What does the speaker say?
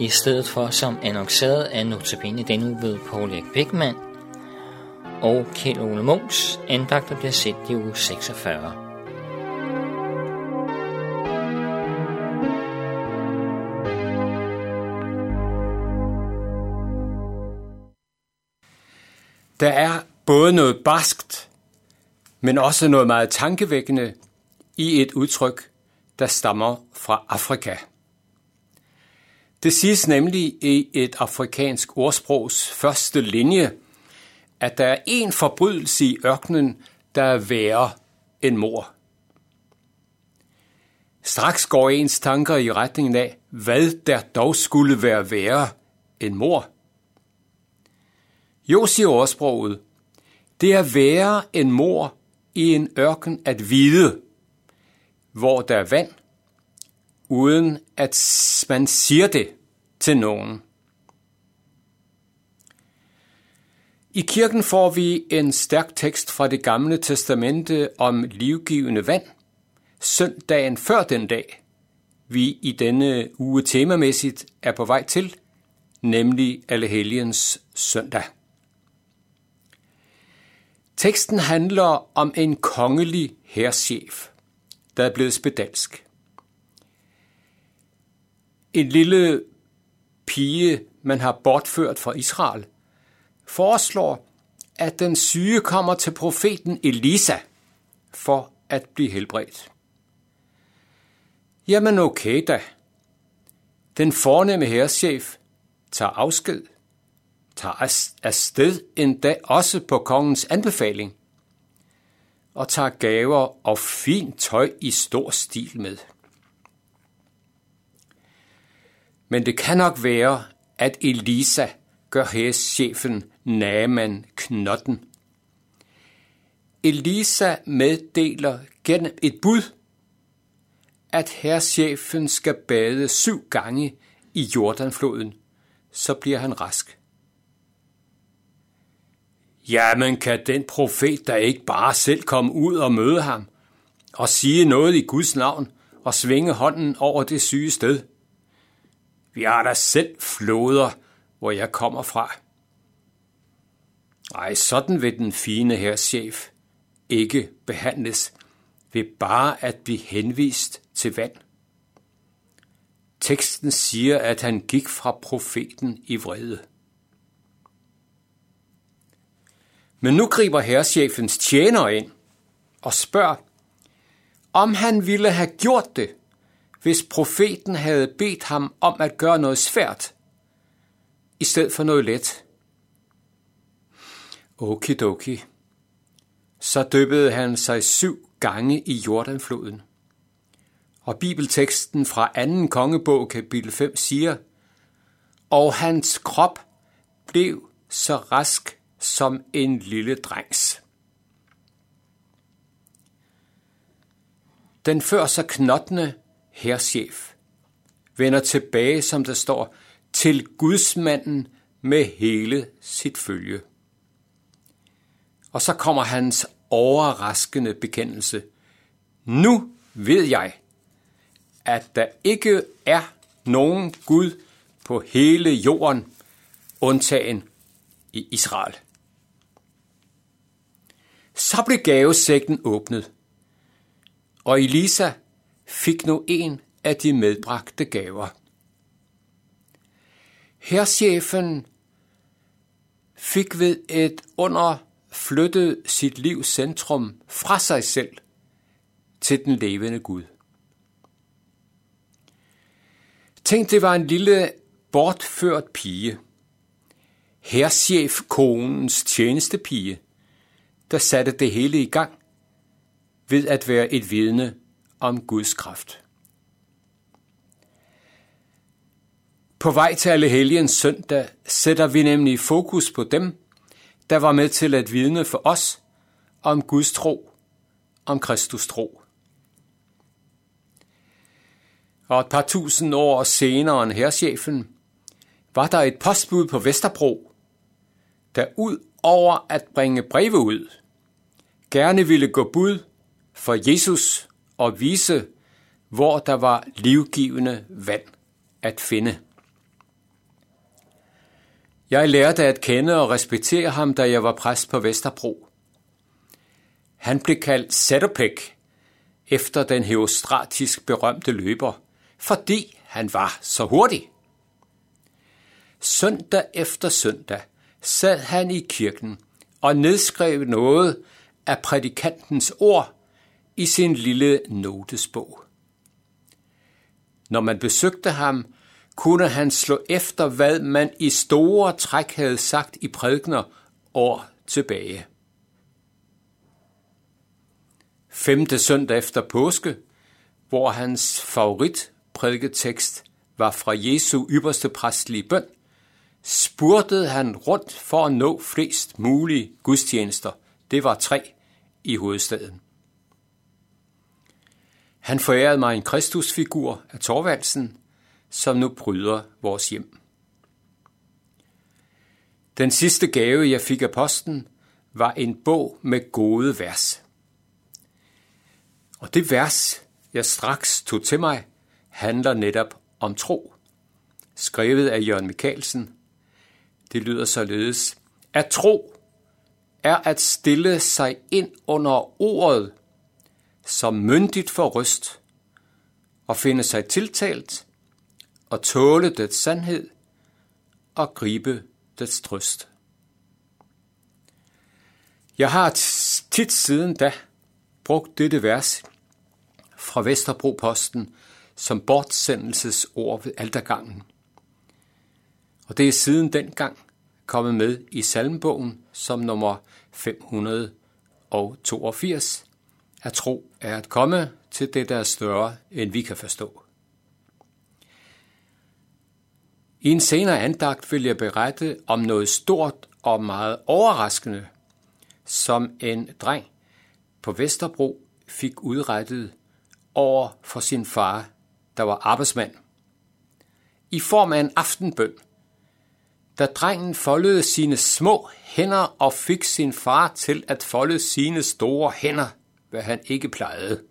i stedet for som annonceret af notabene denne uge ved Paul Erik Bækman og Kjell Ole Munchs andagter bliver set i uge 46. Der er både noget barskt, men også noget meget tankevækkende i et udtryk, der stammer fra Afrika. Det siges nemlig i et afrikansk ordsprogs første linje, at der er en forbrydelse i ørkenen, der er værre end mor. Straks går ens tanker i retningen af, hvad der dog skulle være værre end mor. Jo, siger ordsproget, det er værre end mor i en ørken at vide, hvor der er vand, uden at man siger det til nogen. I kirken får vi en stærk tekst fra det gamle testamente om livgivende vand, søndagen før den dag, vi i denne uge temamæssigt er på vej til, nemlig Allehelgens søndag. Teksten handler om en kongelig herrchef, der er blevet spedalsk. En lille pige, man har bortført fra Israel, foreslår, at den syge kommer til profeten Elisa for at blive helbredt. Jamen okay da. Den fornemme herreschef tager afsked, tager afsted endda også på kongens anbefaling, og tager gaver og fint tøj i stor stil med. Men det kan nok være, at Elisa gør hæschefen Naaman knotten. Elisa meddeler gennem et bud, at herrchefen skal bade syv gange i Jordanfloden, så bliver han rask. Jamen kan den profet der ikke bare selv komme ud og møde ham, og sige noget i Guds navn, og svinge hånden over det syge sted? Vi har da selv floder, hvor jeg kommer fra. Ej, sådan vil den fine her chef ikke behandles ved bare at blive henvist til vand. Teksten siger, at han gik fra profeten i vrede. Men nu griber herrechefens tjener ind og spørger, om han ville have gjort det, hvis profeten havde bedt ham om at gøre noget svært, i stedet for noget let. Okidoki. Så dyppede han sig syv gange i Jordanfloden. Og bibelteksten fra 2. kongebog kapitel 5 siger, og hans krop blev så rask som en lille drengs. Den før så knottende herrchef vender tilbage, som der står, til gudsmanden med hele sit følge. Og så kommer hans overraskende bekendelse. Nu ved jeg, at der ikke er nogen Gud på hele jorden, undtagen i Israel. Så blev gavesækken åbnet, og Elisa fik nu en af de medbragte gaver. Herrchefen fik ved et under flyttet sit livs centrum fra sig selv til den levende Gud. Tænk, det var en lille bortført pige, herrchef konens tjenestepige, der satte det hele i gang ved at være et vidne om Guds kraft. På vej til alle helgens søndag sætter vi nemlig fokus på dem, der var med til at vidne for os om Guds tro, om Kristus tro. Og et par tusind år senere end herrchefen, var der et postbud på Vesterbro, der ud over at bringe breve ud, gerne ville gå bud for Jesus og vise, hvor der var livgivende vand at finde. Jeg lærte at kende og respektere ham, da jeg var præst på Vesterbro. Han blev kaldt Sætterpæk, efter den heostratisk berømte løber, fordi han var så hurtig. Søndag efter søndag sad han i kirken og nedskrev noget af prædikantens ord i sin lille notesbog. Når man besøgte ham, kunne han slå efter, hvad man i store træk havde sagt i prædikner år tilbage. Femte søndag efter påske, hvor hans favorit prædiketekst var fra Jesu ypperste præstlige bøn, spurtede han rundt for at nå flest mulige gudstjenester. Det var tre i hovedstaden. Han forærede mig en kristusfigur af Torvaldsen, som nu bryder vores hjem. Den sidste gave, jeg fik af posten, var en bog med gode vers. Og det vers, jeg straks tog til mig, handler netop om tro. Skrevet af Jørgen Mikkelsen. Det lyder således. At tro er at stille sig ind under ordet, som myndigt for røst, og finde sig tiltalt, og tåle dets sandhed, og gribe dets trøst. Jeg har tit siden da brugt dette vers fra Vesterbro-posten som bortsendelsesord ved altergangen. Og det er siden dengang kommet med i salmbogen som nummer 582. At tro er at komme til det, der er større, end vi kan forstå. I en senere andagt vil jeg berette om noget stort og meget overraskende, som en dreng på Vesterbro fik udrettet over for sin far, der var arbejdsmand. I form af en aftenbøn, da drengen foldede sine små hænder og fik sin far til at folde sine store hænder, hvad han ikke plejede.